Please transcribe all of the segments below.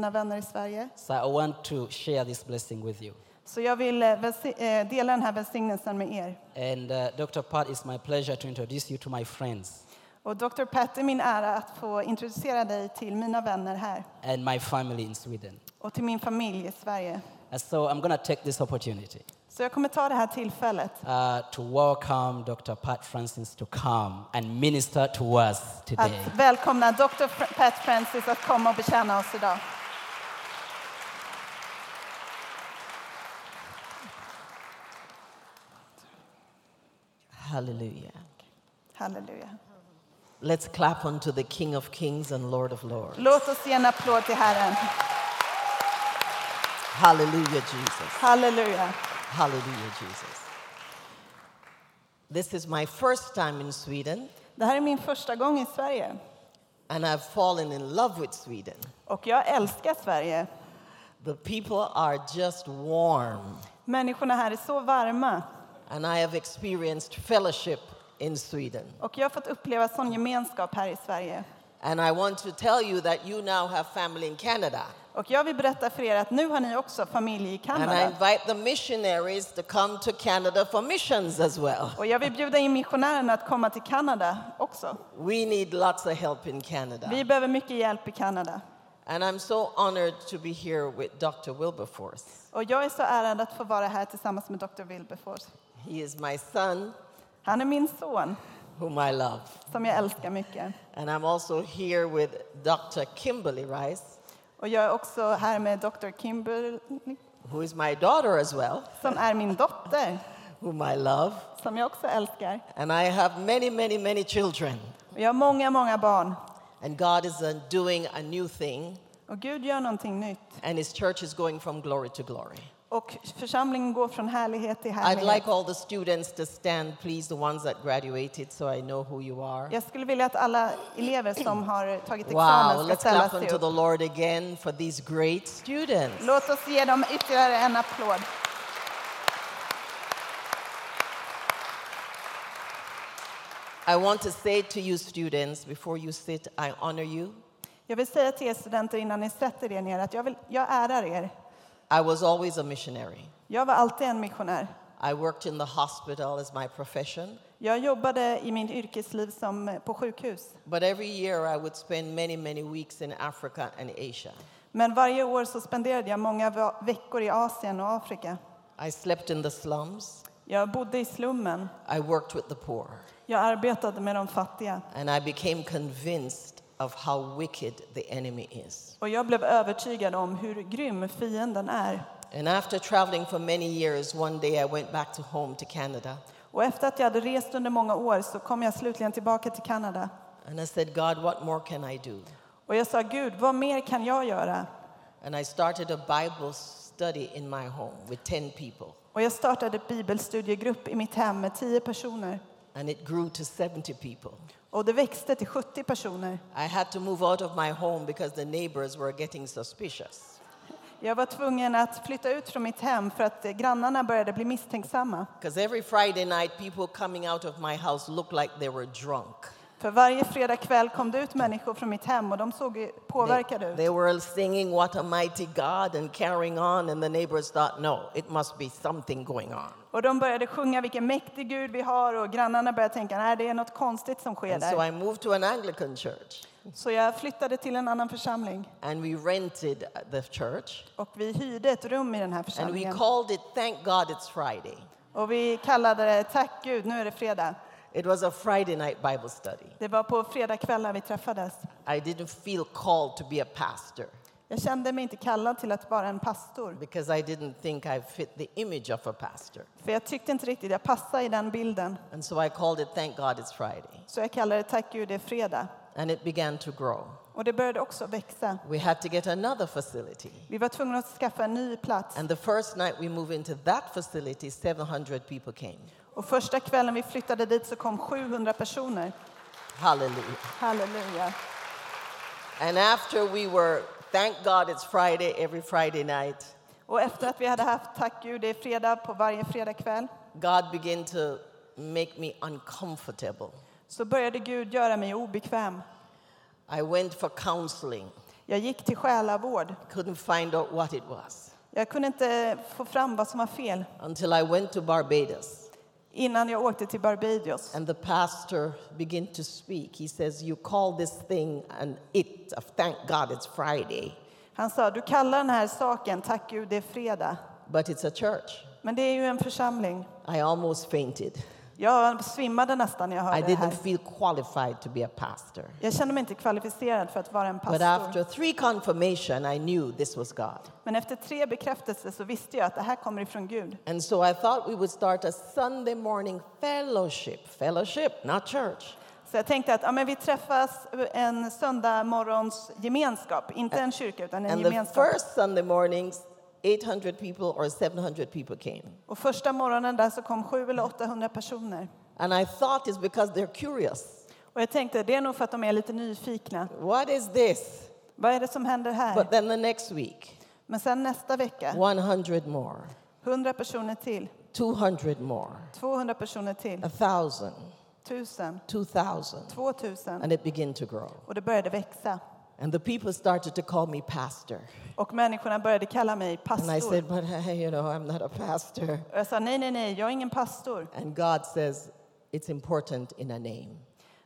mina vänner i Sverige. So I want to share this blessing with you. Så jag vill eh, eh, dela den här välsignelsen med er. And uh, Dr. Pat, it's my pleasure to introduce you to my friends Och Dr. Pat, är min ära att få introducera dig till mina vänner här and my family in Sweden. och till min familj i Sverige. And so I'm going to take this opportunity Så jag kommer ta det här tillfället uh, to welcome Dr. Pat Francis to come and minister to us today. att välkomna Dr. Pat Francis att komma och betjäna oss idag. Hallelujah. Halleluja. Let's clap unto the King of Kings and Lord of Lords. Låt oss ge en applåd till Herren. Hallelujah, Jesus. Halleluja. Hallelujah, Jesus. This is my first time in Sweden, Det här är min första gång i Sverige and I've fallen in love with Sweden. och jag älskar Sverige. The people are just warm, Människorna här är så varma and I have experienced fellowship in Sweden. och jag har fått uppleva sån gemenskap här i Sverige. And I want to tell you that you now have family in Canada. Och jag vill berätta för er att nu har ni också familj i And I Kanada. invite the missionaries to come to Canada for missions as well. Och jag vill bjuda in missionärerna att komma till Kanada också. We need lots of help in Canada. Vi behöver mycket hjälp i Kanada. And I'm so honored to be here with Dr. Wilberforce. Och jag är så ärad att få vara här tillsammans med Dr. Wilberforce. He is my son, Han är min son whom I love. som jag älskar mycket. And I'm also here with Dr. Kimberly Rice, Och jag är också här med Dr. Kimberly who is my daughter as well, som är min dotter whom I love. som jag också älskar. And I have many, many, many children. Och jag har många, många barn. And God is uh, doing a new thing, Och Gud gör någonting nytt. and His church is going from glory to glory. Och församlingen går från härlighet till I'd härlighet. like all the students to stand, please, the ones that graduated, so I know who you are. Jag skulle vilja att alla elever som har tagit Wow, examen ska let's ställa clap sig unto upp. the Lord again for these great students. Låt oss ge dem ytterligare en applåd. I want to say to you, students, before you sit, I honor you. Jag vill säga till er studenter innan ni sätter er ner att jag, vill, jag ärar er. I was always a missionary. Jag var alltid en missionär. I worked in the hospital as my profession, Jag jobbade i min yrkesliv som på sjukhus. but every year I would spend many, many weeks in Africa and Asia. Men varje år så spenderade jag många veckor i Asien och Afrika. I slept in the slums. Jag bodde i slummen. I worked with the poor. Jag arbetade med de fattiga. And I became convinced of how wicked the enemy is. Och jag blev övertygad om hur grym fienden är. And after traveling for many years, one day I went back to home to Canada. Och efter att jag hade rest under många år så kom jag slutligen tillbaka till Kanada. And I said, God, what more can I do? Och jag sa, Gud, vad mer kan jag göra? And I started a Bible study in my home with 10 people. Och jag startade bibelstudiegrupp i mitt hem med 10 personer. And it grew to 70 people. Och det växte till 70 personer. I had to move out of my home because the neighbors were getting suspicious. Jag var tvungen att flytta ut från mitt hem för att eh, grannarna började bli misstänksamma. Because every Friday night, people coming out of my house looked like they were drunk. För varje fredag kväll kom det ut människor från mitt hem och de såg påverkade ut. they were singing What a Mighty God and carrying on, and the neighbors thought, no, it must be something going on. Och de började sjunga vilken mäktig Gud vi har och grannarna började tänka, nej det är något konstigt som sker And so där. I moved to an Anglican church, Så jag flyttade till en annan församling and we rented the church, och vi hyrde ett rum i den här and we församlingen. called it Thank God It's Friday. Och vi kallade det Tack Gud, nu är det fredag. It was a Friday night Bible study. Det var på fredagskvällar vi träffades. I didn't feel called to be a pastor Jag kände mig inte kallad till att vara en pastor. because I didn't think I fit the image of a pastor. För jag tyckte inte riktigt jag passade i den bilden. And so I called it Thank God It's Friday. Så jag kallade det Tack Gud, det är fredag. And it began to grow. Och det började också växa. We had to get another facility. Vi var tvungna att skaffa en ny plats. And the first night we moved into that facility, 700 people came. Och första kvällen vi flyttade dit så kom 700 personer. Hallelujah. Halleluja. And after we were, thank God it's Friday, every Friday night, Och efter att vi hade haft Tack Gud, det är fredag på varje fredagkväll, God began to make me uncomfortable. så började Gud göra mig obekväm. I went for counseling. Jag gick till själavård. Couldn't find out what it was Jag kunde inte få fram vad som var fel until I went to Barbados. innan jag åkte till Barbados. And the pastor began to speak. He says, You call this thing an it. Of thank God it's Friday, Han sa, du kallar den här saken, tack Gud det är fredag. but it's a church. Men det är ju en församling. I almost fainted. Jag svimmade nästan när jag I hörde det här. didn't feel qualified to be a pastor. Jag kände mig inte kvalificerad för att vara en But pastor. after three confirmation, I knew this was God. Men efter tre bekräftelser så visste jag att det här kommer ifrån Gud. And so I thought we would start a Sunday morning fellowship. Fellowship, not church. Så jag tänkte att ja, men vi träffas en söndag morgons gemenskap. Inte en kyrka, utan en And the gemenskap. first Sunday mornings, 800 people or 700 people came. Och första morgonen där så kom sju eller 800 personer. And I thought it's because they're curious. Och jag tänkte det är nog för att de är lite nyfikna. What is this? Vad är det som händer här? But then the next week, Men sen nästa vecka, 100 more, 100 personer till, 200 more, 200 personer till, 1,000, 1000, 2,000. 2000. And it began to grow. Och det började växa. And the people started to call me pastor. Och människorna började kalla mig And I pastor. said, but you know, I'm not a pastor. Och jag sa nej, nej, nej, jag är ingen pastor. And God says, it's important in a name.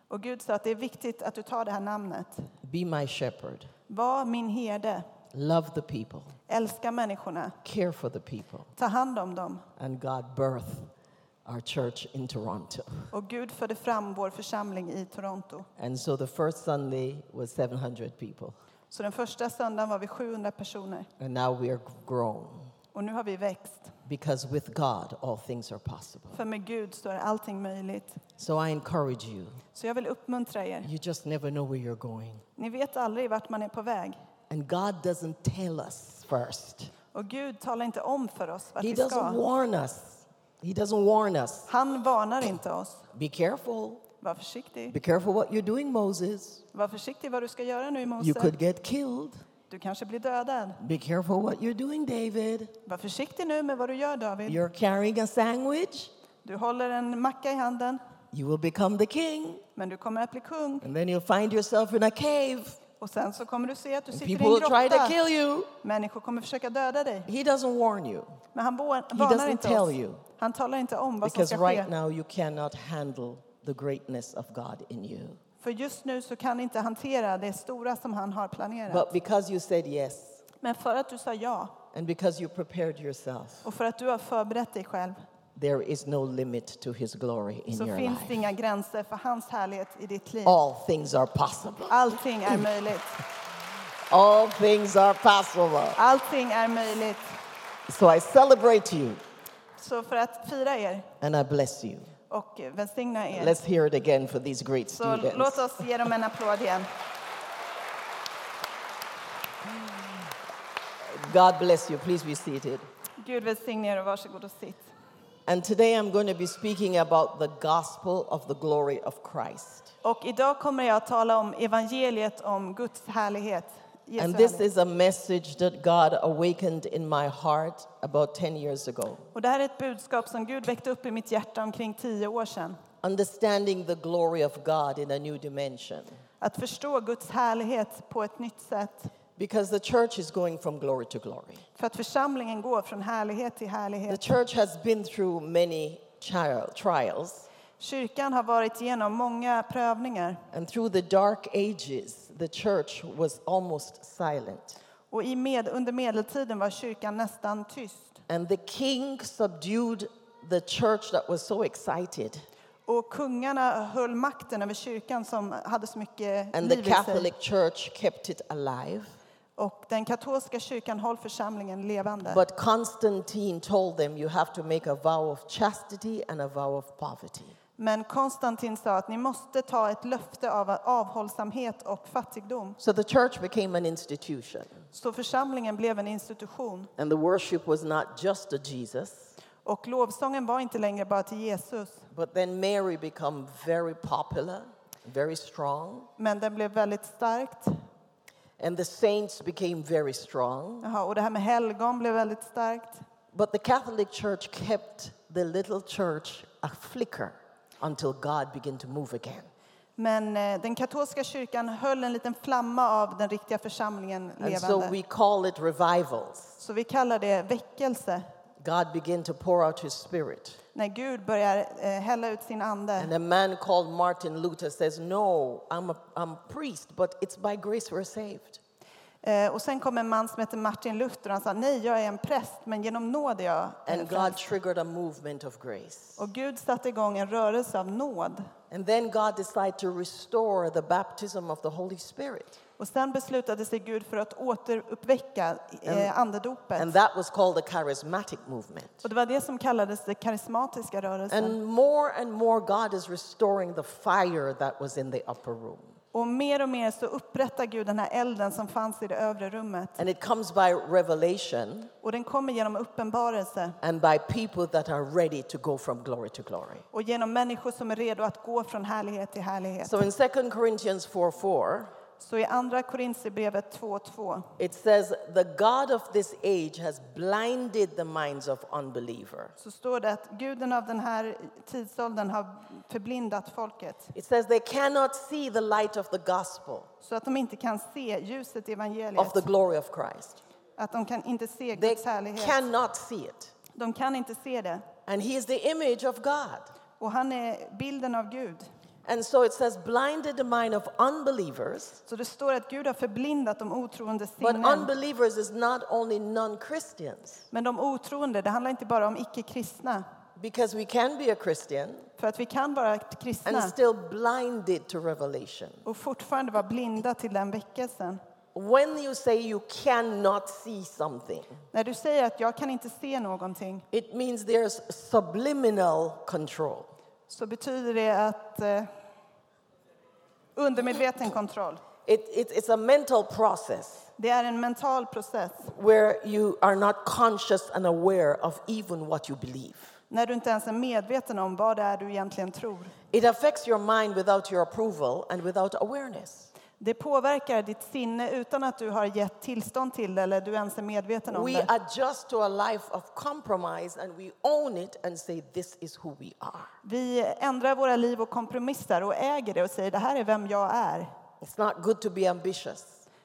Och Gud sa att det är viktigt att du tar det här namnet. Be my shepherd. Var min herde. Love the people. Älska människorna. Care for the people. Ta hand om dem. And God birthed our church in Toronto. Och Gud förde fram vår församling i Toronto. And so the first Sunday was 700 people. Så den första söndagen var vi 700 personer. And now we are grown. Och nu har vi växt. Because with God, all things are possible. För med Gud så är allting möjligt. So I encourage you. Så jag vill uppmuntra er. You just never know where you're going. Ni vet aldrig vart man är på väg. And God doesn't tell us first. Och Gud talar inte om för oss vart He vi doesn't ska. warn us. He doesn't warn us. Han varnar inte oss. Be careful. Var försiktig. Be careful what you're doing, Moses. Var försiktig vad du ska göra nu i You Mose. could get killed. Du kanske blir dödad. Be careful what you're doing, David. Var försiktig nu med vad du gör David. You're carrying a sandwich. Du håller en macka i handen. You will become the king. Men du kommer att bli kung. And then you'll find yourself in a cave. Och sen så kommer du se att du sitter i en will try to grotta. kill you. Människor kommer försöka döda dig. He doesn't warn you. Men han doesn't varnar inte tell oss. you. Han talar inte om vad som Because ska right ske. now you cannot handle the greatness of God in you. För just nu så kan ni inte hantera det stora som han har planerat. But because you said yes Men för att du sa ja and because you prepared yourself, och för att du har förberett dig själv there is no limit to His glory in så your finns life. det inga gränser för hans härlighet i ditt liv. All things are possible. Allting är möjligt. All things are possible. Allting är möjligt. So I celebrate you Så för att fira er and I bless you. och välsigna er Let's hear it again for these great så students. låt oss ge dem en applåd igen. God bless you. Please be seated. Gud välsigne er och varsågod och sitt. And today I'm going to be speaking about the gospel of the glory of Christ. Och idag kommer jag att tala om evangeliet om Guds härlighet. And this is a message that God awakened in my heart about 10 years ago. Och det här är ett budskap som Gud väckte upp i mitt hjärta omkring tio år sedan. Understanding the glory of God in a new dimension. Att förstå Guds härlighet på ett nytt sätt. Because the church is going from glory to glory. För att församlingen går från härlighet till The härlighet. church has been through many tri- trials, Kyrkan har varit igenom många prövningar. and through the dark ages, the church was almost silent. Och i med, under medeltiden var kyrkan nästan tyst. And the king subdued the church that was so excited. Och kungarna höll makten över kyrkan som hade så mycket And the liv i sig. Catholic Church kept it alive. Och den katolska kyrkan höll församlingen levande. But Constantine told them you have to make a vow of chastity and a vow of poverty. Men Konstantin sa att ni måste ta ett löfte av avhållsamhet och fattigdom. So the church became an institution. Så församlingen blev en institution. And the worship was not just to Jesus, Och lovsången var inte längre bara till Jesus. but then Mary became very popular, very strong, Men den blev väldigt starkt. and the saints became very strong. Jaha, och det här med helgon blev väldigt starkt. But the Catholic Church kept the little church a flicker until God began to move again. Men eh, den katolska kyrkan höll en liten flamma av den riktiga församlingen And so levande. we call it revivals. Så vi kallar det väckelse. God began to pour out his spirit. När Gud börjar eh, hälla ut sin ande. And a man called Martin Luther says, No, I'm a, I'm a priest, but it's by grace we're saved. Eh, och sen kom en man som heter Martin Luther och han sa nej, jag är en präst, men genom nåd är jag And God frälst." triggered a movement of grace. Och Gud satte igång en rörelse av nåd. And then God decided to restore the baptism of the Holy Spirit. Och sen beslutade sig Gud för att återuppväcka eh, andedopet. And that was called the charismatic movement. Och det var det som kallades den karismatiska rörelsen. And more and more, God is restoring the fire that was in the upper room. Och mer och mer så upprättar Gud den här elden som fanns i det övre rummet. And it comes by revelation Och den kommer genom uppenbarelse and by people that are ready to go from glory to glory. och genom människor som är redo att gå från härlighet till härlighet. So in 2 Corinthians 4 4, Så i andra Korinthierbrevet 2.2 it says, The God of this age has blinded the minds of unbeliever. så står det att guden av den här tidsåldern har förblindat folket It says they cannot see the light of the gospel så att de inte kan se ljuset i of evangeliet. the glory of Christ. Att de kan inte se They Guds härlighet. cannot see it. De kan inte se det. And he is the image of God. Och han är bilden av Gud. And so it says, blinded the mind of unbelievers. Så det står att Gud har förblindat de otroende But sinnen. unbelievers is not only non Christians, Men de otroende, det handlar inte bara om icke-kristna. because we can be a Christian För att vi kan vara and kristna still blinded to revelation. och fortfarande vara blinda till den väckelsen. When you say you cannot see something, När du säger att jag kan inte se någonting it means there's subliminal control. Så betyder det att eh, undermedveten kontroll. It, it, it's a mental process Det är en mental process where you are not conscious and aware of even what you believe. när du inte ens är medveten om vad det är du egentligen tror. It affects your mind without your approval and without awareness. Det påverkar ditt sinne utan att du har gett tillstånd till det eller du ens är medveten om We det. adjust to a life of compromise and we own it and say, This is who we are. Vi ändrar våra liv och kompromissar och äger det och säger det här är vem jag är. It's not good to be ambitious.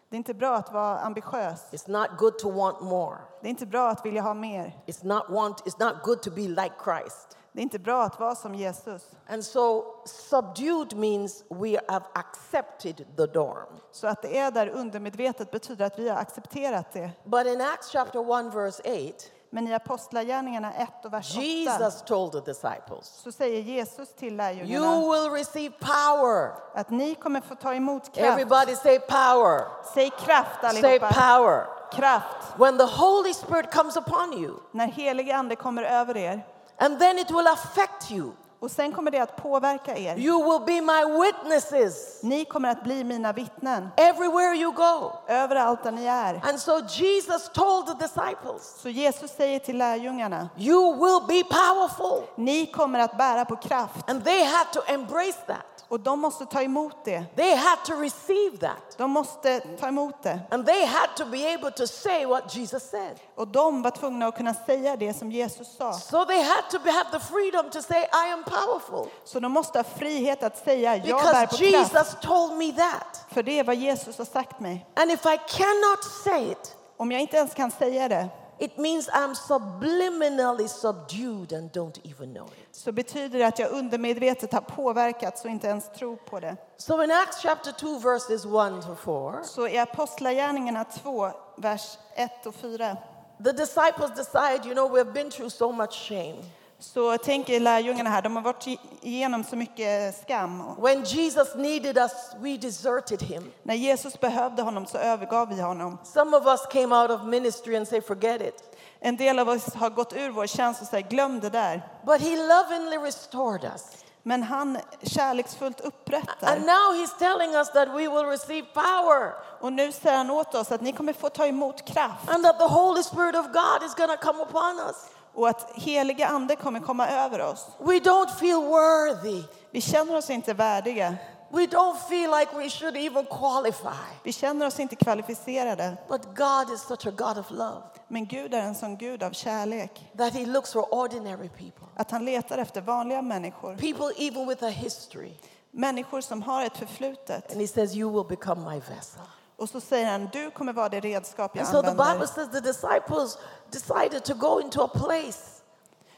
Det är inte bra att vara ambitiös. It's not good to want more. Det är inte bra att vilja ha mer. It's not, want, it's not good to be like Christ. Det är inte bra att vara som Jesus. And so, subdued means we have accepted the norm. Så att det är där undermedvetet betyder att vi har accepterat det. But in Acts chapter 1, verse 8, Men i Apostlagärningarna 1 och vers 8 Jesus told the disciples, så säger Jesus till You lärjungarna will receive power. att ni kommer få ta emot kraft. Everybody say power. Säg kraft Say allihopa. power. Kraft. When the Holy Spirit comes upon you, När helig ande kommer över er. And then it will affect you. Och sen kommer det att påverka er. You will be my witnesses Ni kommer att bli mina vittnen everywhere you go. överallt där ni är. And so Jesus told the disciples, Så Jesus säger till lärjungarna, You will be powerful. ni kommer att bära på kraft. And they had to embrace that. Och de måste ta emot det. They had to receive that. De måste ta emot det. And they had to be able to say what Jesus said. Och de var tvungna att kunna säga det som Jesus sa. So they had to have the freedom to say, I am powerful. Så de måste ha frihet att säga, jag bär på Because kraft. Jesus told me that. För det är vad Jesus har sagt mig. And if I cannot say it, Om jag inte ens kan säga det it means I'm subliminally subdued and don't even know it. så betyder det att jag undermedvetet har påverkats och inte ens tror på det. So in Acts chapter 2, verses 1 to 4, Så i Apostlagärningarna 2, vers 1 och 4 the disciples decide, you know, we've been through so much shame. Så tänker lärjungarna här, de har varit igenom så mycket skam. When Jesus needed us, we deserted him. När Jesus behövde honom så övergav vi honom. Some of us came out of ministry and say, forget it. En del av oss har gått ur vår tjänst och säger glöm det där. But he lovingly restored us. Men han kärleksfullt And upprättar. now he's telling us that we will receive power Och nu säger han åt oss att ni kommer få ta emot kraft and that the Holy Spirit of God is going to come upon us. Och att heliga ande kommer komma över oss. We don't feel worthy. Vi känner oss inte värdiga. We don't feel like we should even qualify. Vi känner oss inte kvalificerade. But God is such a God of love Men Gud är en sån Gud av kärlek. that he looks for ordinary people, Att han letar efter vanliga människor. people even with a history, Människor som har ett förflutet. And he says, You will become my vessel. Och så säger han, du kommer vara det redskap jag And so the Bible använder. says the disciples decided to go into a place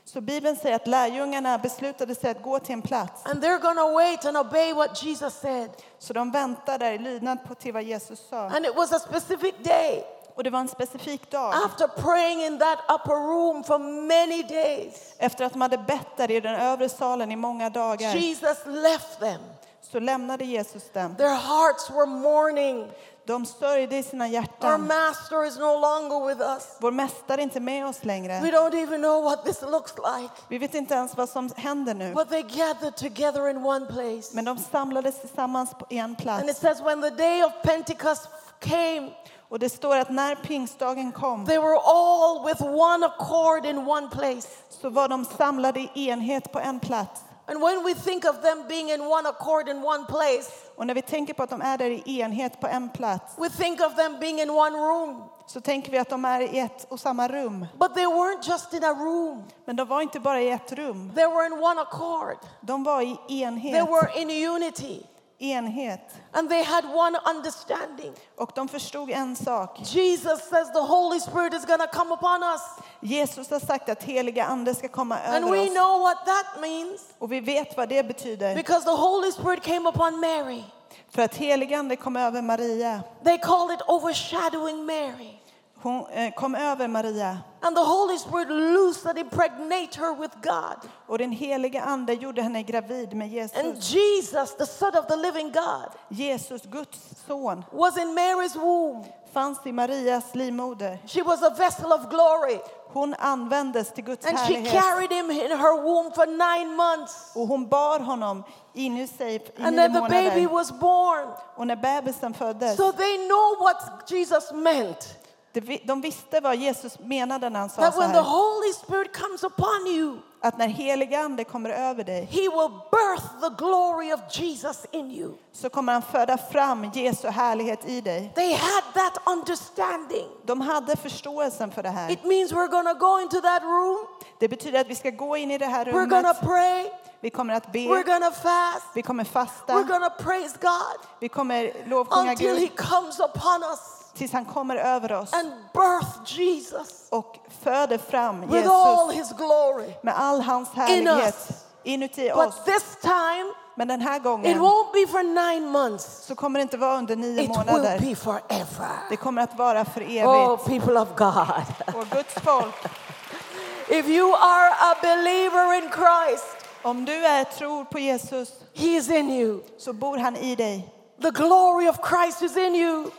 Så Bibeln säger att lärjungarna beslutade sig att gå till en plats. and they're going to wait and obey what Jesus said. Så de väntar där i lydnad på till vad Jesus sa. And it was a specific day Och det var en specifik dag. after praying in that upper room for many days. Efter att de hade bett där i den övre salen i många dagar Jesus left them. så lämnade Jesus dem. Their hearts were mourning. De sörjde i sina Our hjärtan. master is no longer with us. Vår mästare är inte med oss We längre. don't even know what this looks like. Vi vet inte ens vad som händer nu. But they gathered together in one place. Men de samlades tillsammans på en And it plats. says, when the day of Pentecost came, Och det står att när pingstdagen kom they were all with one accord in one place. så var de samlade i enhet på en plats. And when we think of them being in one accord in one place, Och när vi tänker på att de är där i enhet på en plats we think of them being in one room. så tänker vi att de är i ett och samma rum. But they weren't just in a room, Men de var inte bara i ett rum. they were in one accord. De var i They were in unity. Enhet. And they had one understanding. Och de förstod en sak. Jesus says the Holy Spirit is going to come upon us. Jesus har sagt att heliga ande ska komma And we oss. know what that means Och vi vet vad det betyder. because the Holy Spirit came upon Mary. För att helig ande kom över Maria. They called it overshadowing Mary. Hon eh, kom över Maria. And the Holy Spirit loosed impregnate her with God. Och den heliga ande gjorde henne gravid med And Jesus. Jesus, the Son of the living God, Jesus, Guds son, was in Mary's womb. fanns i Marias livmoder. She was a vessel of glory. Hon användes till Guds And she härlighet. carried him in her womb for nine months. Och hon bar honom inuti sig i And nio then the baby månader. was born. Och när bebisen föddes, So they know what Jesus meant. De visste vad Jesus menade när han sa That så when the här. Holy Spirit comes upon you, Att när heliga ande kommer över dig he will birth the glory of Jesus in you. så kommer han föda fram Jesu härlighet i dig. They had that understanding. De hade förståelsen för det här. It means we're to go into that room, Det betyder att vi ska gå in i det här we're rummet. to pray, Vi kommer att we're be, going to fast, vi kommer we're fasta, going to praise God vi kommer lovsjunga until he Gud comes upon us tills han kommer över oss and birth Jesus och föder fram with all Jesus his glory. med all hans us. härlighet inuti oss. But this time, Men den här it gången won't be for nine months. så kommer det inte vara under nio It will månader. be forever. Det kommer att vara för Oh, evigt. people of God. Och Guds folk, If you are a believer in Christ, om du är tror på Jesus He is in you. så bor han i dig. The glory of Christ is in you.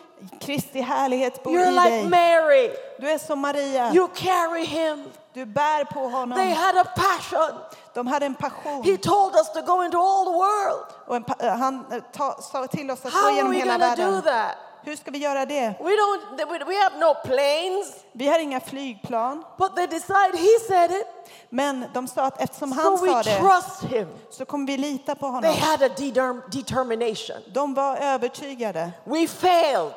Kristi härlighet bor You're i like dig. Mary. Du är som Maria. You carry Him. Du bär på They honom. had a passion. De hade en He passion. told us to go into all the world. Och en, pa- han eh, ta, sa till oss att How gå genom hela to do världen. that? Hur ska vi göra det? We don't. we- have no planes. Vi har inga flygplan. But they decide He said it, Men de sa att eftersom so han sa det Him. så kommer vi lita på They honom. had a determ- determination. De var övertygade. We failed.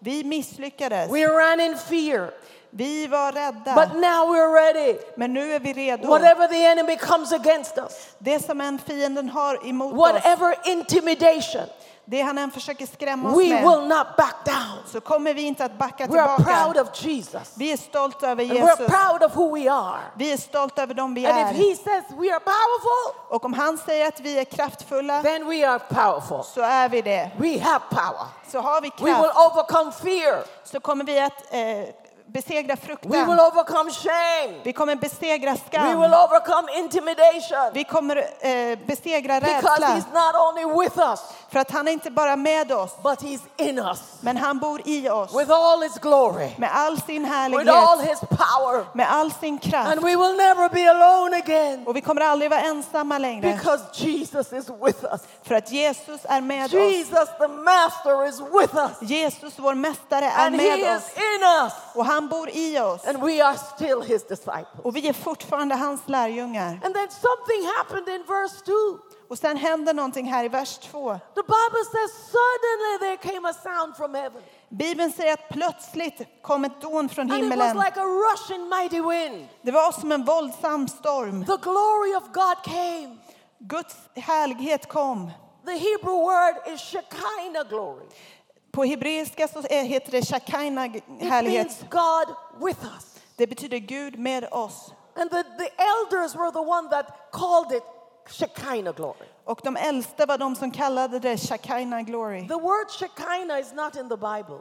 Vi misslyckades. We ran in fear. Vi var rädda. But now we're ready. Men nu är vi redo. Whatever the enemy comes against us, Det som en fienden har emot oss, whatever intimidation, det han än försöker skrämma oss we med, will not back down. så kommer vi inte att backa We are proud tillbaka. of Jesus. Vi är stolta över And we're Jesus. proud of who we are. Vi är stolta över dem vi And if är. he says we are powerful, Och om han säger att vi är kraftfulla then we are powerful. så är vi det. We have power. Så har vi We will kraft overcome fear. så kommer vi att eh, besegra We will fruktan. overcome shame. Vi kommer besegra We skam. will overcome intimidation. Vi kommer eh, besegra Because rädsla. he's not only with us, För att han är inte bara med oss, but he's in us men han bor i oss. with all his glory, Med all sin with all härlighet, his power. med all sin kraft. And we will never be alone again Och vi kommer aldrig vara ensamma längre. because Jesus is with us. För att Jesus är med oss. Jesus, the Master, is with us. Jesus, vår mästare, är And he med is oss. in us. Och han bor i oss. And we are still his disciples. Och vi är fortfarande hans lärjungar. And then something happened in verse 2. Och sen händer någonting här i vers 2. The Bible says, suddenly there came a sound from heaven. Bibeln säger att plötsligt kom ett dån från And it was himmelen. like a rushing mighty wind. Det var som en våldsam storm. The glory of God came. Guds härlighet kom. The Hebrew word is Shekinah glory. På hebreiska så heter det shakaina härlighet. God with us. Det betyder Gud med oss. And the, the elders were the one that called it Shekinah glory. Och de äldste var de som kallade det shakaina glory. The word Shekinah is not in the Bible,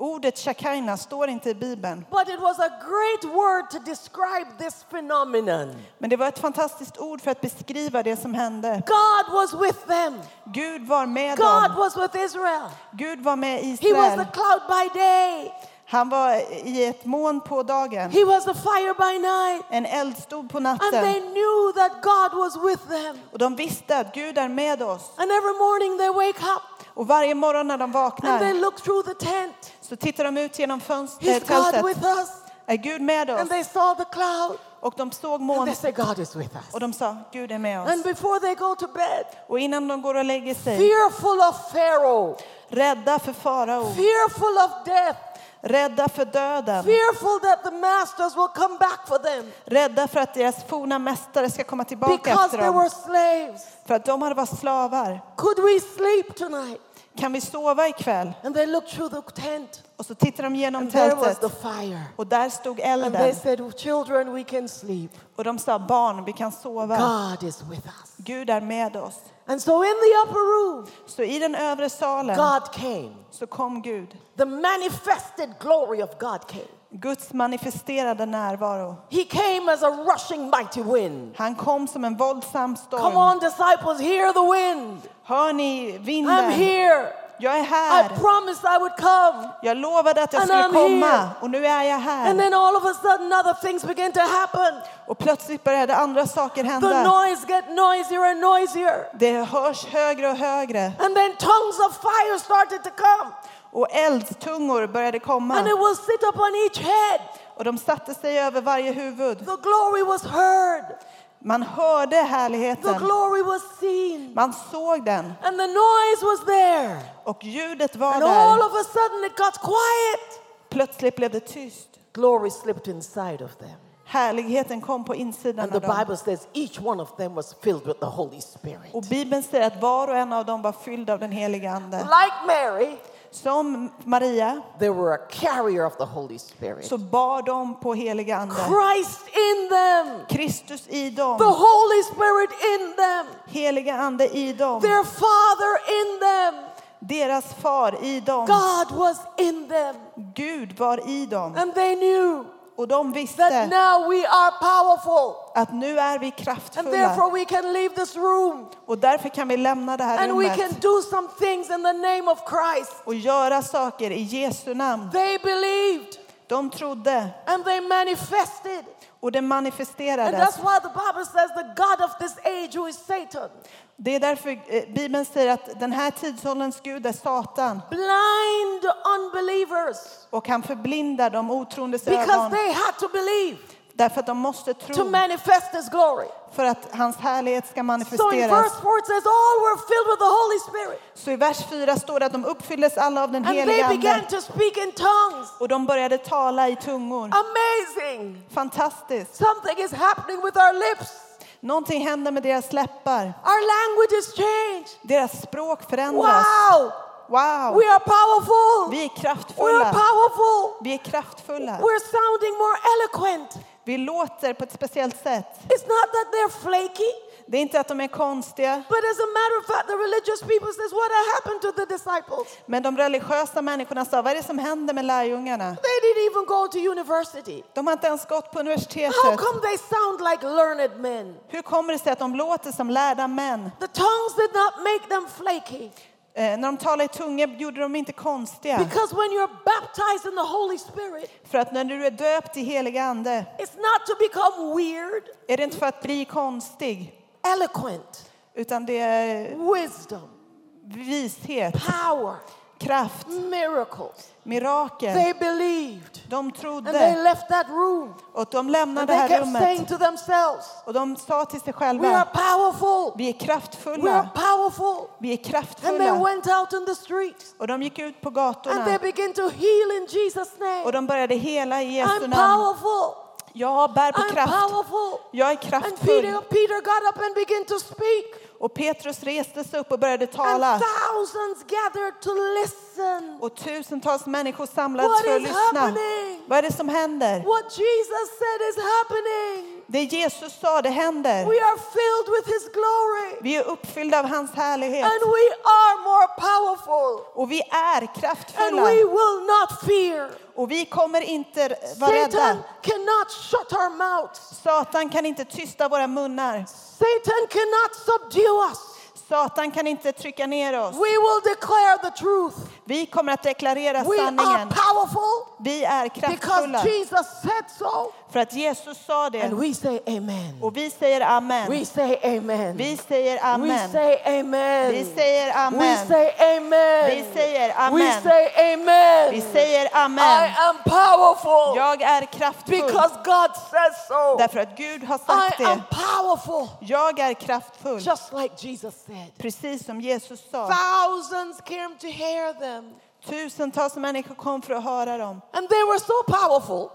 Ordet shakaina står inte i Bibeln. but it was a great word to describe this phenomenon. Men det var ett fantastiskt ord för att beskriva det som hände. God was with them. Gud var med God dem. was with Israel. Gud var med He was Israel. the cloud by day. Han var i ett moln på dagen. He was the fire by night. En eld stod på And they natten. knew that God was with them. Och de visste att Gud är med oss. And every morning they wake up Och varje morgon när de and they vaknar look through the tent. Så tittar de ut genom fönstret, Is God tältet. with us? Är Gud med And oss? they saw the cloud. Och de såg And moln they say, God is with och de sa Gud är med And oss. before they go to bed, Och innan de går och lägger sig, fearful of Pharaoh, rädda för farao, fearful of death, rädda för döden, fearful that the masters will come back for them rädda för att deras forna mästare ska komma tillbaka because efter they were dem. slaves. För att de hade varit slavar. Could we sleep tonight? Kan vi sova ikväll? And they looked through the tent, Och så tittar de genom and there was tältet the fire. och där stod And they elden. said, Children, we can sleep. Och de sa barn, vi kan sova. God is with us. Gud är med oss. And so in the upper room, Så i den övre salen God came. så kom Gud. The manifested glory of God came. Guds manifesterade närvaro. He came as a rushing mighty wind. Han kom som en våldsam Come storm. on, disciples, hear the wind. Hör ni I'm vinden? here. Jag är I här. promised I would come. Jag lovade att jag And skulle I'm komma here. och nu är jag And här. then all of a sudden, other things begin to happen. Och plötsligt började andra saker The hända. noise get noisier and noisier. Det hörs högre och högre. And then tongues of fire started to come. Och eldtungor började And komma. it will sit upon each head. Och de satte sig över varje huvud. The glory was heard. Man hörde The härligheten. glory was seen. Man såg den. And the noise was there. Och ljudet var And all där. of a sudden it got quiet. Plötsligt blev det tyst. Glory slipped inside of them. Härligheten kom på insidan And av the. Bible says each one of them was filled with the Holy Spirit. Och Bibeln säger att var och en av dem var fylld av den heliga Ande. Like Mary, Som Maria they were a carrier of the Holy Spirit. så bar de på heliga Ande. Christ in them, Kristus i the dem. Holy Spirit in them, Heliga Ande i dem. their Father in them. Deras far i dem. God was in them. Gud var i dem. And they knew Och de that visste now we are powerful. att nu är vi And kraftfulla. therefore we can leave this room Och därför kan vi lämna det här and we can rummet do some things in the name of Christ. och göra saker i Jesu namn. De trodde och det manifesterades. Det är därför eh, Bibeln säger att den här tidsålderns Gud är Satan blind unbelievers och han förblindar de otroendes because ögon they had to believe därför att de måste to tro manifest his glory. för att hans härlighet ska So in manifesteras. verse 4 it says, All were filled with the Holy Spirit. Så i vers 4 står det att de uppfylldes alla av den began Ande to och de började tala i tungor. Amazing. Fantastiskt. Something is happening with our lips. Någonting händer med deras läppar. Our language is changed. Deras språk förändras. Wow. Wow! We are powerful. Vi är We are kraftfulla. powerful. Vi är kraftfulla. We're sounding more eloquent. Vi låter på ett speciellt sätt. It's not that they're flaky, Det är inte att de är konstiga, but as a matter of fact, the religious people says, what happened to the disciples? men de religiösa människorna sa, vad är det som händer med lärjungarna? They didn't even go to university. De har inte ens gått på How universitetet. come they sound like learned men? Hur kommer det sig att de låter som lärda män? The tongues did not make them flaky. Eh, när de talade i tungor gjorde de inte konstiga. Because when you're baptized in the Holy Spirit, För att när du är döpt i heliga Ande it's not to become weird, är det inte för att bli konstig, eloquent, utan det är wisdom, vishet, power, kraft, miracles. mirakel. They believed. De And they trodde left that room. och de And lämnade det här kept saying rummet to themselves, och de sa till sig We are själva, powerful. vi är We are kraftfulla, powerful. vi är And they kraftfulla. went out in the streets. Och de gick ut på And they gatorna began to heal in Jesus' och name. de började hela i Jesu I'm namn. powerful. Jag bär på I'm kraft, powerful. jag är And Peter, kraftfull. Peter got up and began to speak. Och Petrus reste sig upp och började tala. thousands gathered to listen. Och tusentals människor samlades What för att lyssna. happening? Vad är det som händer? Det Jesus sa, det händer. We are filled with his glory. Vi är uppfyllda av hans härlighet. And we are more powerful. Och vi är And kraftfulla. we will not fear. Och vi kommer inte vara rädda. Satan cannot shut our mouths. Satan kan inte tysta våra munnar. Satan cannot subdue us. Satan kan inte trycka ner oss. We will declare the truth. Vi kommer att deklarera We are sanningen. powerful Vi är because kraftfulla. Jesus said so. För att Jesus sa And det. we say amen. Och vi säger amen. We say amen. Vi säger We amen. say amen. Vi säger We amen. say amen. Vi säger We amen. say amen. Vi säger I amen. am powerful Jag är kraftfull. because God says so. Därför att Gud har I sagt am det. powerful Jag är kraftfull. just like Jesus said. Precis som Jesus sa. Thousands came to hear them. Tusentals människor kom för att höra dem. And they were so powerful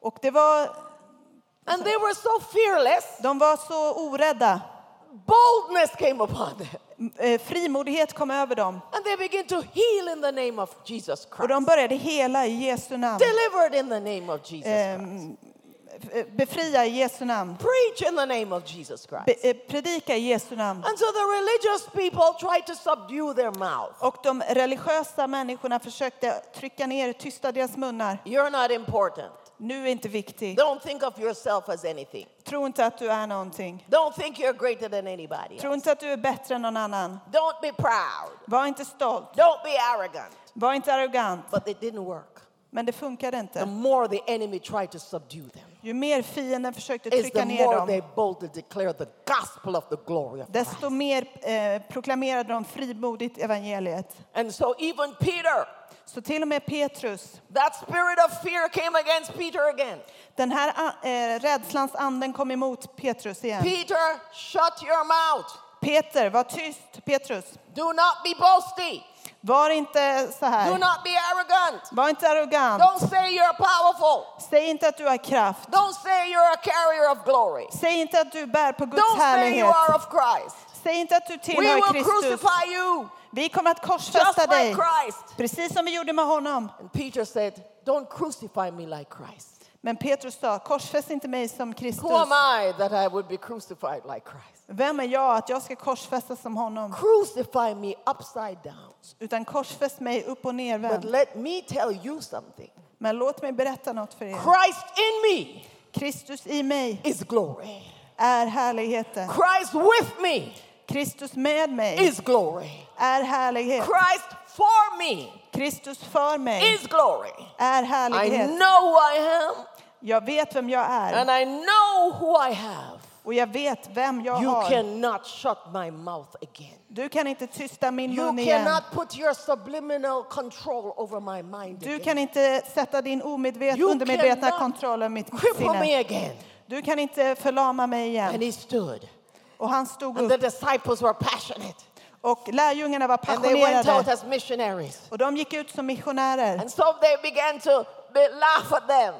Och det var, and they were so fearless. de var så orädda. Boldness came upon them. Eh, Frimodighet kom över dem. And they began to heal in the name of Jesus Och Christ. de började hela i Jesu namn. Delivered in the name of Jesus Christ. Ehm, eh, Befria i Jesu namn. Preach in the name of Jesus Christ. Be, eh, predika i Jesu namn. And so the religious people tried to subdue their mouth. Och de religiösa människorna försökte trycka ner, tysta deras munnar. You're not important. Nu är inte viktig. Don't think of yourself as anything. Tro inte att du är någonting. Don't think you're greater than anybody Tro inte att du är bättre än någon annan. Don't be proud. Var inte stolt. Don't be arrogant. Var inte arrogant. But it didn't work. Men det funkade The inte. more the enemy tried to subdue them, Ju mer fienden försökte trycka ner dem, desto mer eh, proklamerade de frimodigt evangeliet. And so even Peter, Så till och med Petrus, that spirit of fear came against Peter again. den här eh, rädslans anden kom emot Petrus igen. Peter, shut your mouth. Peter, var tyst. Petrus, Do not be boasty. Var inte så Do här. not be arrogant. Var inte arrogant. Don't say you're powerful. Säg inte att du har kraft. Don't say you're a carrier of glory. Säg inte att du bär på Guds Don't say you härlighet. are of Christ. Säg inte att du We tillhör will Kristus. crucify you Vi kommer att just korsfästa like dig, Christ. precis som vi gjorde med honom. And Peter said, Don't crucify me like Christ. Men Petrus sa, korsfäst inte mig som Who Kristus. am I that I would be crucified like Christ? Vem är jag att jag ska korsfästas som honom? Crucify me upside down. Utan korsfäst mig upp och But nervänd. let me tell you something Men låt mig berätta något för er. Christ in me Kristus i mig is glory, är härligheten. Christ with me Kristus med mig is glory, är härlighet. Christ for me Kristus för mig is glory. är I härlighet. know who I am Jag vet vem jag and är I know who I have. och jag vet vem jag You har. cannot shut my mouth again. Du kan inte tysta min You mun igen. cannot put your subliminal control over my mind Du again. kan inte sätta din omedvet, You undermedvetna kontroll över mitt Cripple me sinne. again. Du kan inte förlama mig And igen. he stood. Och han stod And the upp disciples were passionate. och lärjungarna var And they went out passionerade. as missionaries. Och de gick ut som missionärer. And so they began to laugh at them.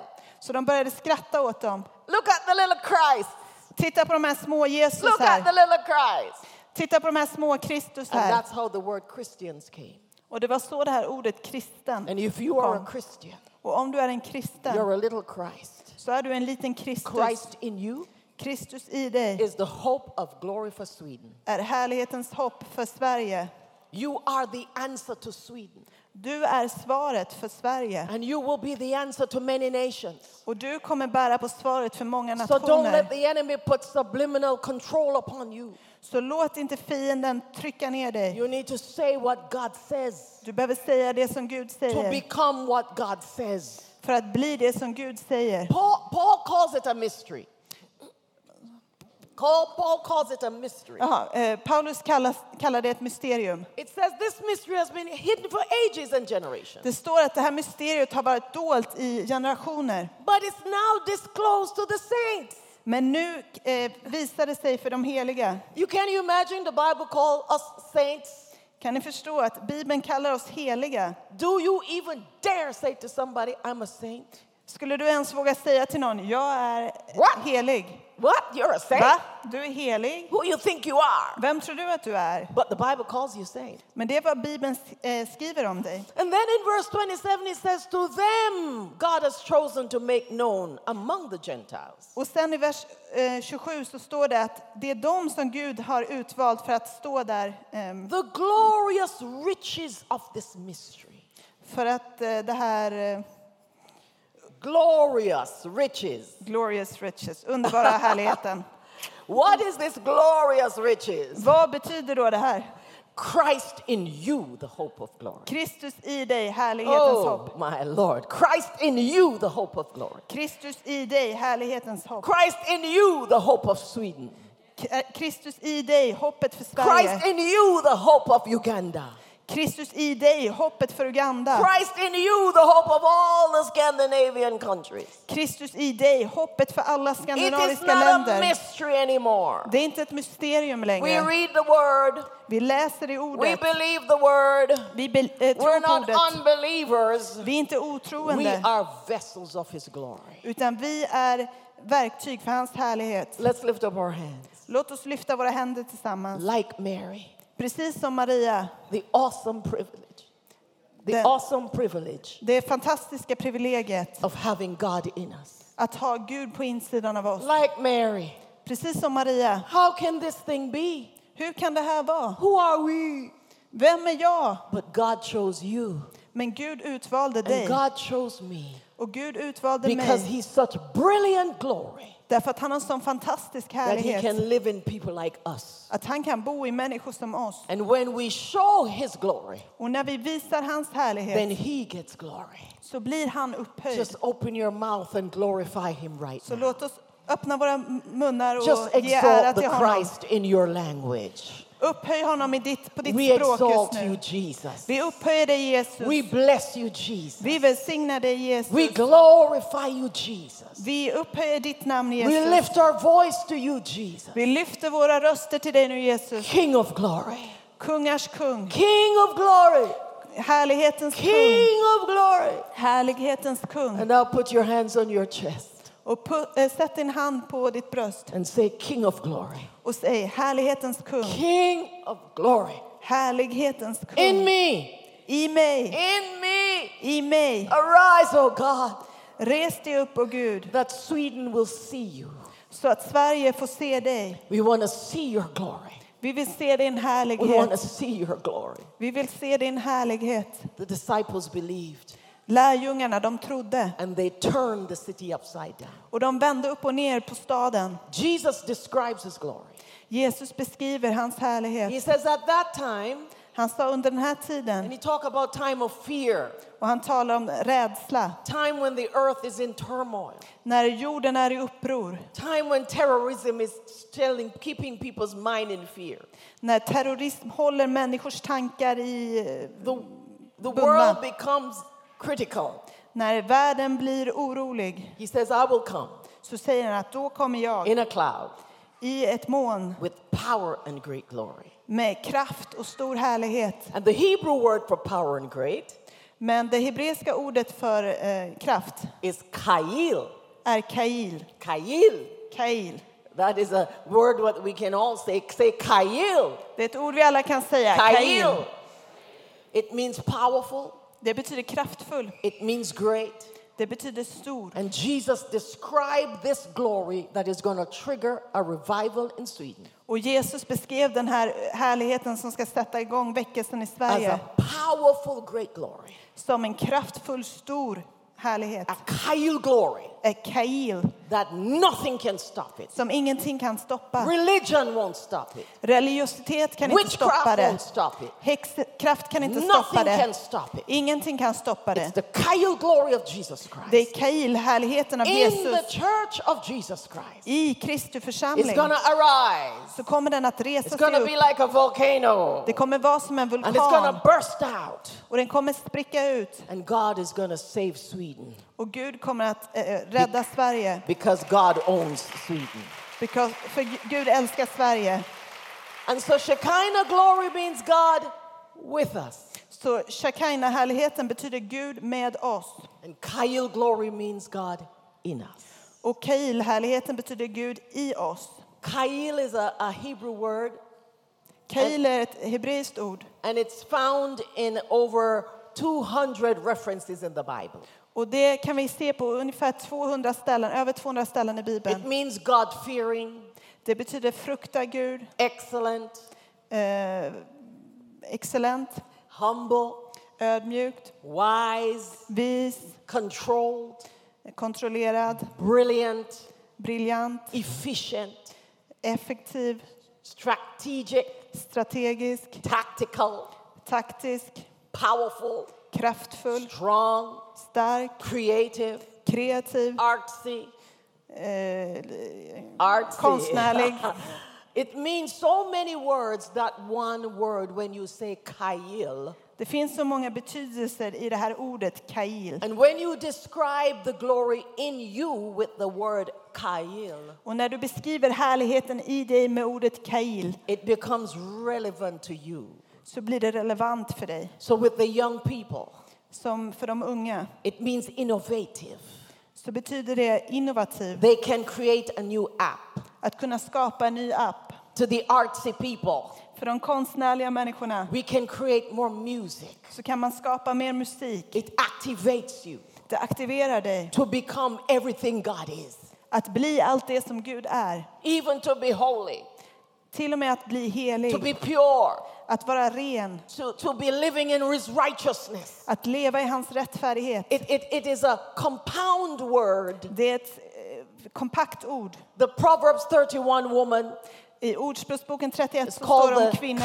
Så de började skratta åt dem. Look at the little Christ. Titta på de här små Jesus Look at the little Christ. Titta på de här små Kristus And här. that's how the word Christians came. Och det var så det här ordet kristen And if you are a kom. Christian, Och om du är en kristen you're a little Christ. så är du en liten Kristus. Christ in you Kristus i dig is the hope of glory for Sweden. är härlighetens hopp för Sverige. You are the answer to Sweden. Du är svaret för Sverige. And you will be the answer to many nations. Och du kommer bära på svaret för många So don't let nationer. the enemy put subliminal control upon you. Så låt inte fienden trycka ner dig. You need to say what God says Du behöver säga det som Gud to säger become what God says. för att bli det som Gud säger. Paul, Paul calls it a mystery. Paul, Paul calls it a mystery. Jaha, eh, Paulus kallas, kallar det ett mysterium. It says this mystery has been hidden for ages and generations, Det står att det här mysteriet har varit dolt i generationer. but it's now disclosed to the saints. Men nu eh, visar det sig för de heliga. You can you imagine the Bible call us saints? Kan ni förstå att Bibeln kallar oss heliga? Do you even dare say to somebody, I'm a saint? Skulle du ens våga säga till någon, jag är What? helig? What? You're a saint? Va? Du är helig? Who you think you are? Vem tror du att du är? But the Bible calls you saint. Men det är vad Bibeln eh, skriver om dig. And then in verse 27 it says, To them God has chosen to make known among the Gentiles. Och sen i vers eh, 27 så står det att det är de som Gud har utvalt för att stå där ehm, The glorious riches of this mystery. för att eh, det här eh, Glorious riches. glorious riches, underbara härligheten. What is this glorious riches? Vad betyder då det här? Christ in you, the hope of glory. Kristus i dig, härlighetens Oh, hopp. my Lord. Christ in you, the hope of glory. Kristus i dig, härlighetens hopp. Christ in you, the hope of Sweden. Eh, Kristus i dig, hoppet för Sverige. Christ in you, the hope of Uganda. Kristus i dig, hoppet för Uganda. Christ in you, the hope of all the Scandinavian countries. Kristus i dig, hoppet för alla It is skandinaviska not a länder. mystery anymore. Det är inte ett mysterium We längre. read the word, Vi läser i we ordet. believe the word. Vi be, eh, We're tror på not ordet. unbelievers. Vi är inte We otroende, are vessels of His glory. utan vi är verktyg för hans härlighet. Let's lift up our hands. Låt oss lyfta våra händer tillsammans. Like Mary, Precis som Maria, the awesome privilege, the The- awesome privilege det fantastiska privilegiet of having God in us. att ha Gud på insidan av oss. Like Mary, Precis som Maria. how can this thing be? Hur kan det här vara? Who are we? Vem är jag? But God chose you, Men Gud utvalde and dig. God chose me Och Gud utvalde because mig He's such brilliant glory därför att han har en sån fantastisk that He härlighet. can live in people like us. Att han kan bo i människor som oss. And when we show His glory, Och när vi visar hans then härlighet He gets glory. så blir han upphöjd. Just open your mouth and glorify Him right Så now. låt oss öppna våra munnar Just och ge ära exalt till the honom. Christ in your language. Upphöj honom i ditt, på ditt We språk just exalt you, nu. Jesus. Vi upphöjer dig Jesus. We bless you, Jesus. Vi välsignar dig Jesus. We glorify you, Jesus. Vi upphöjer ditt namn We Jesus. lift our voice to you, Jesus. Vi lyfter våra röster till dig nu Jesus. King of glory. Kungars kung. King of glory. Härlighetens kung. King of glory. Härlighetens kung. And now put your hands on your chest Och pu- äh, sätt din hand på ditt bröst and say, King of glory. Och säg härlighetens kung. King of glory. Härlighetens kung. In me. I mig. In me. I mig. Arise, O God, Res dig upp, o Gud, that Sweden will see you. så att Sverige får se dig. We want to see your glory. Vi vill se din We want to härlighet. see your glory. Vi vill se din härlighet. The disciples believed Lärjungarna, de trodde and they turned the city upside down. och de vände upp och ner på staden. Jesus describes his glory. Jesus beskriver hans härlighet. He says at that time, Han sa under den här and tiden, he talk about time of fear, och han talar om rädsla, time when the earth is in turmoil, när jorden är i uppror, time when terrorism is telling, keeping people's mind in fear. när terrorism håller människors tankar i... eh, The, the world becomes critical. När världen blir orolig He says, I will come så säger han att då kommer jag in a cloud i ett moln with power and great glory. med kraft och stor härlighet. And the Hebrew word for power and great Men det hebreiska ordet för eh, kraft is kail. är kail. Kail. Kail. That is a word what we can all say. Say kail. Det är ett ord vi alla kan säga. Kail. Kail. It means powerful. Det betyder kraftfull. It means great. Det betyder stor. And Jesus described this glory that is going to trigger a revival in Sweden Och Jesus beskrev den här härligheten som ska sätta igång väckelsen i as Sverige a powerful, great glory. som en kraftfull, stor härlighet. A kail glory kail that nothing can stop it. som ingenting kan stoppa. Religion won't stop it. Religiositet kan inte stoppa det. won't stop it. Häxkraft kan inte stoppa Nothing det. can stop it. Ingenting kan stoppa It's det. the kail glory of Jesus Det är Christ. kail, härligheten av In the Jesus. church of Jesus Christ. I Kristi It's församling going to arise. så kommer den att It's resa going sig be upp. like a volcano. Det kommer vara som en And it's vulkan to burst out. och den kommer spricka ut. And God is to save Sweden Och Gud kommer att eh, rädda Sverige. because God owns Sweden. Because, för Gud älskar Sverige. And so Shekinah glory means God with us. Så Shekinah-härligheten betyder Gud med oss. And Kail glory means God in us. Och Kail, härligheten betyder Gud i oss. Kail is a, a Hebrew word, Kail är ett hebreiskt ord and it's found in over 200 references in the Bible. Och det kan vi se på ungefär 200 ställen, över 200 ställen i It Bibeln. means God fearing, Det betyder frukta Gud, excellent, eh, excellent, humble, ödmjukt, wise, vis, controlled, kontrollerad, brilliant, briljant, efficient, effektiv, strategic, strategisk, tactical, taktisk, powerful, kraftfull, strong, stark, creative, kreativ, artsy, eh, artsy. konstnärlig. it means so many words that one word when you say kail. Det finns så många betydelser i det här ordet kail. And when you describe the glory in you with the word kail, Och när du beskriver härligheten i dig med ordet kail it becomes relevant to you. så blir det relevant för dig. So with the young people, Som för de unga it means innovative. så betyder det innovativ. They can create a new app. Att kunna skapa en ny app. To the artsy people, För de konstnärliga människorna we can create more music. så kan man skapa mer musik. It activates you Det aktiverar dig to become everything God is, att bli allt det som Gud är. even to be holy, Till och med att bli to helig, be pure, att vara ren, to, to be living in His righteousness. att leva i hans rättfärdighet. It, it, it is a compound word. Det är ett eh, kompakt ord. The Proverbs 31 woman I Ordspråksboken 31 is så står det om kvinnan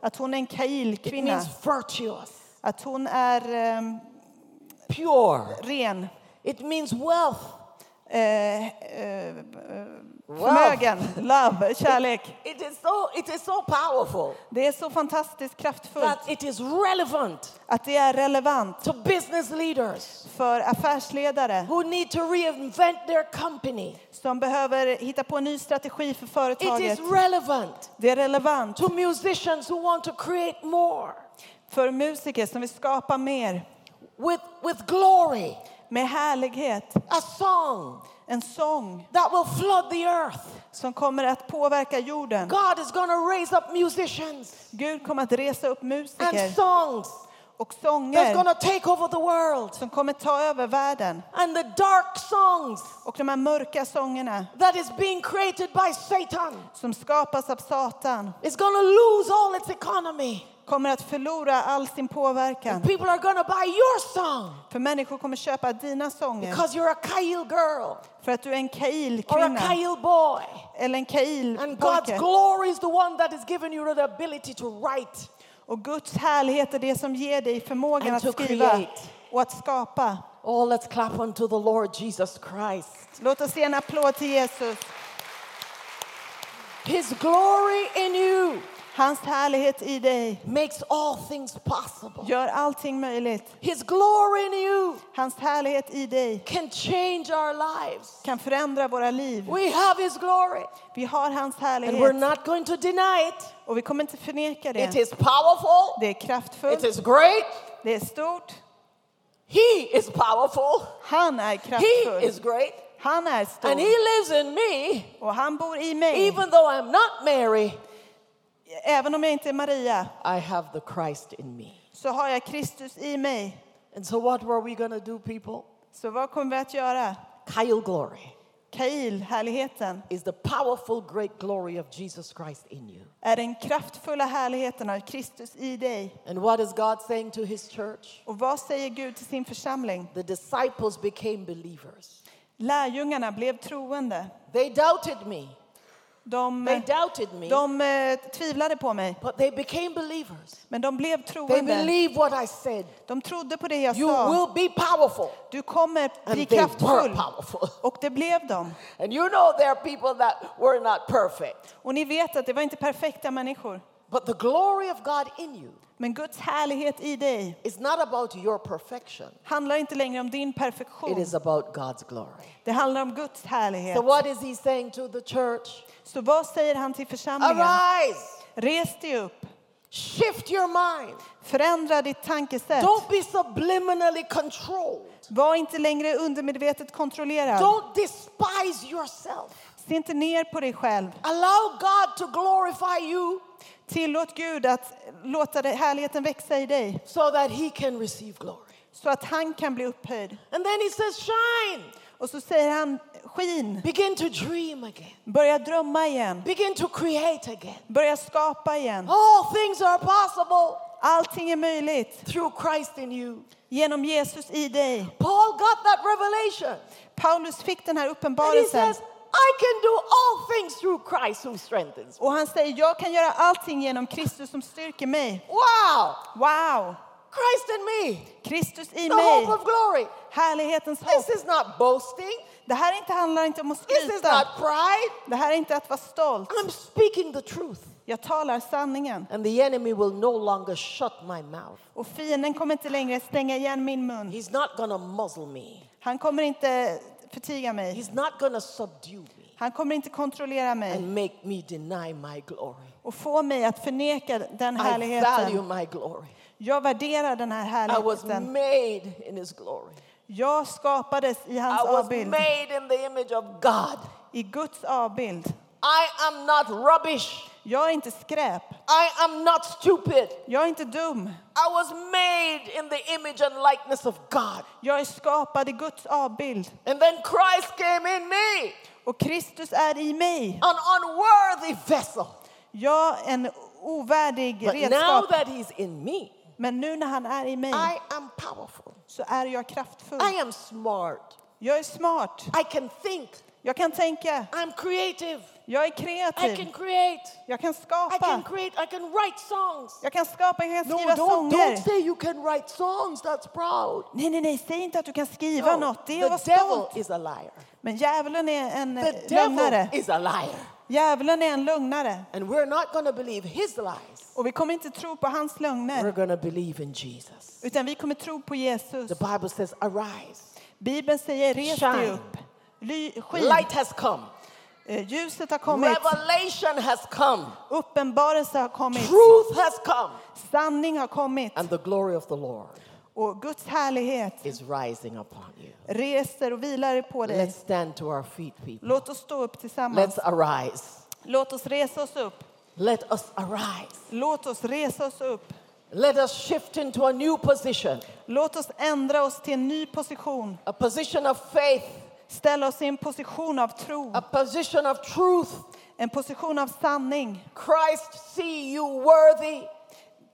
att hon är en kail-kvinna. Att hon är ehm, pure. ren, It means wealth. eh, eh, förmögen, love, kärlek. It is so, it is so powerful Det är så fantastiskt kraftfullt that it is relevant att det är relevant to business leaders för affärsledare who need to reinvent their company. som behöver hitta på en ny strategi för It företaget. is relevant Det är relevant to musicians who want to create more för musiker som vill skapa mer with, with glory, med härlighet. a song En sång that will flood the earth. som kommer att påverka jorden. God is going to raise up musicians Gud kommer att resa upp and musiker songs och that's going sånger to take over the world. som kommer ta över världen. And the dark songs Och de här mörka sångerna that is being created by Satan som skapas av Satan is going to lose all its economy. Kommer att förlora all sin påverkan. People are to buy your song För människor kommer köpa dina sånger because you're a Kail girl för att du är en or a Kail boy. eller en And God's glory is the one that is giving you the ability to write. Och Guds härlighet är det som ger dig förmågan And att skriva create. och att skapa. Oh, let's clap unto the Lord Jesus Christ. Låt oss ge en applåd till Jesus. His glory in you Hans härlighet i dig makes all things possible. gör allting möjligt. His glory in you Hans härlighet i dig can change our lives. kan förändra våra liv. We have His glory, Vi har hans and we're härlighet not going to deny it. och vi kommer inte förneka It det. is powerful, Det är it kraftfullt, is great. det är stort. He is powerful, Han är He kraftfull. is great, Han är and stor He lives in me, och han bor i mig. even though I'm not Mary. Även om jag inte är Maria I have the Christ in me. så har jag Kristus i mig. And so, what were we going to do, people? Så vad kommer vi att göra? Kyle glory Kail, härligheten, is the powerful, great glory of Jesus Christ in you. är den kraftfulla härligheten av Kristus i dig. And what is God saying to His church? Och vad säger Gud till sin församling? The disciples became believers. Lärjungarna blev troende. They doubted me. De, They doubted me, de eh, tvivlade på mig, but they became believers. men de blev They troende. believed what I said. De trodde på det jag You sa. will be powerful. Du kommer bli they kraftfull. Och det blev de. And you know there are people that were not perfect. Och ni vet att det var inte perfekta människor. But the glory of God in you Men Guds härlighet i dig is not about your perfection. handlar inte längre om din It perfektion. is about God's glory. Det handlar om Guds härlighet. So what is he saying to the church? Så vad säger han till församlingen? Arise, Res dig upp, Shift your mind. Förändra ditt tankesätt. Don't be subliminally controlled. Var inte längre undermedvetet kontrollerad. Don't despise yourself. Se inte ner på dig själv. Allow God to glorify you Tillåt Gud att låta det- härligheten växa i dig so that He can receive glory. så att han kan bli upphöjd. And then He says, Shine. Och så säger han skin, Begin to dream again. börja drömma igen, Begin to create again. börja skapa igen. All things are possible Allting är möjligt through Christ in you. genom Jesus i dig. Paul got that revelation. Paulus fick den här And he uppenbarelsen says, I can do all things through Christ who strengthens me. och han säger jag kan göra allting genom Kristus som styrker mig. Wow! Wow! Christ in me, Kristus i the mig, hope of glory. härlighetens This hopp. is not boasting. Det här inte handlar inte om att This is skryta. not pride. Det här är inte att vara stolt. I'm speaking the truth. Jag talar sanningen. And the enemy will no longer shut my mouth. Och fienden kommer inte längre stänga igen min mun. He's not to muzzle me. Han kommer inte förtiga mig. He's not to subdue me Han kommer inte kontrollera mig and make me deny my glory. och få mig att förneka den I value härligheten. my glory. Jag värderar den här I was härligheten. made in his glory. Jag skapades i hans I was avbild, made in the image of God. i Guds avbild. I am not rubbish. Jag är inte skräp. I am not stupid. Jag är inte dum. I was made in the image and likeness of God. Jag är skapad i Guds avbild. And then Christ came in me, Och Kristus är i mig. an unworthy vessel. Jag är en ovärdig But now redskap. that he's in me, Men nu när han är i mig I am powerful. så är jag kraftfull. I am smart. Jag är smart. I can think. Jag kan tänka. I'm creative. Jag är I can kreativ. create. Jag kan I can skapa. create. I can write songs. Jag kan skapa, jag kan No, skriva don't, don't sånger. say you can write songs. That's proud. Nej, nej, nej, säg inte att du kan skriva No, något. Det är att the vara devil stolt. is a liar. Men djävulen är en The eh, devil lögnare. is a liar. Djävulen är en lögnare. And we're not to believe his lies. Och vi kommer inte tro på hans We're lögner. going to believe in Jesus. Utan vi kommer tro på Jesus. The Bible says, Arise. Bibeln säger res dig upp. Light has come. Eh, Ljuset har kommit. Revelation has come. Uppenbarelse har kommit. Truth has come. Sanning har kommit. And the glory of the Lord Och Guds härlighet is rising upon you. reser och vilar på dig. Let's stand to our feet, people. Låt oss stå upp tillsammans. Let's arise. Låt oss resa oss upp. Let us arise. Låt oss resa oss upp. Let us shift into a new position, Låt oss ändra oss till en ny position. a position of faith, Ställa oss i en position av tro. a position of truth. En position av sanning. Christ see you worthy.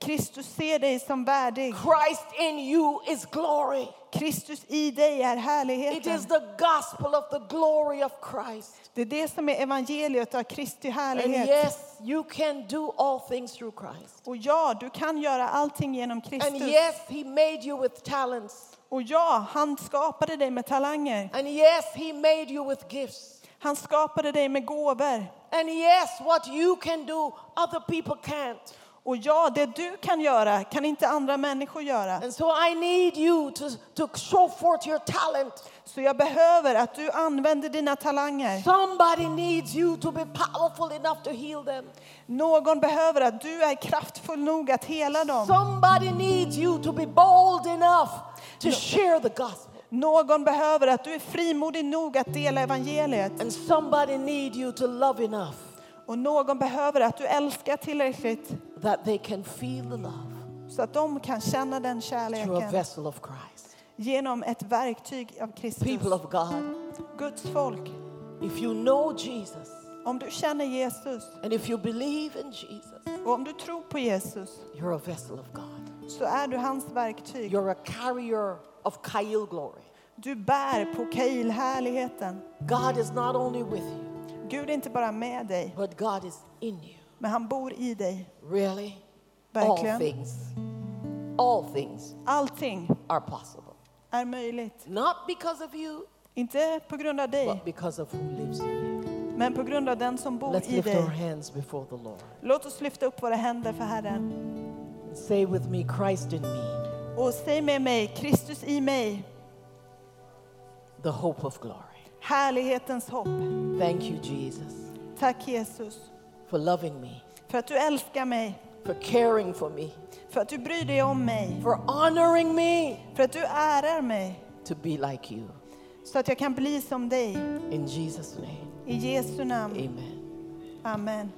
Kristus ser dig som värdig. Christ in you is glory. Kristus i dig är It is härligheten. the gospel of the glory of Christ. Det är det som är evangeliet av Kristi And härlighet. yes, you can do all things through Christ. Och ja, du kan göra allting genom And Kristus. yes, he made you with talents. Och ja, han skapade dig med talanger. And yes, he made you with gifts. Han skapade dig med gåvor. And yes, what you can do, other people can't. Och ja, det du kan göra kan inte andra människor göra. And so I need you to, to show forth your talent. Så jag behöver att du använder dina talanger. Somebody needs you to be powerful enough to heal them. Någon behöver att du är kraftfull nog att hela dem. Somebody needs you to be bold enough to share the gospel. Någon behöver att du är frimodig nog att dela evangeliet. And somebody needs you to love enough Och någon behöver att du älskar tillräckligt that they can feel the love så att de kan känna den through a kärleken vessel of Christ. genom ett verktyg av Kristus. People of God, Guds folk. if you know Jesus Om du känner Jesus and if you believe in Jesus, och om du tror på Jesus you're a vessel of God. Så är du hans verktyg. You're a carrier of Kail glory. Du bär på Kail-härligheten. God is not only with you, Gud är inte bara med dig, but God is in you. men han bor i dig. Really? All Verkligen. things, all things Allting are possible. är möjligt. Not because of you, Inte på grund av dig, but because of who lives in you. men på grund av den som bor Let's i dig. Låt oss lyfta upp våra händer för Herren. Say with me, Christ in me, Och säg med mig, Kristus i mig, the hope of glory. härlighetens hopp. Thank you, Jesus, Tack Jesus, for loving me, för att du älskar mig, for caring for me, För att du bryr dig om mig. for honoring me För att du ärar mig. to be like you. Så att jag kan bli som dig. In Jesus' name, I Jesu namn. amen. Amen.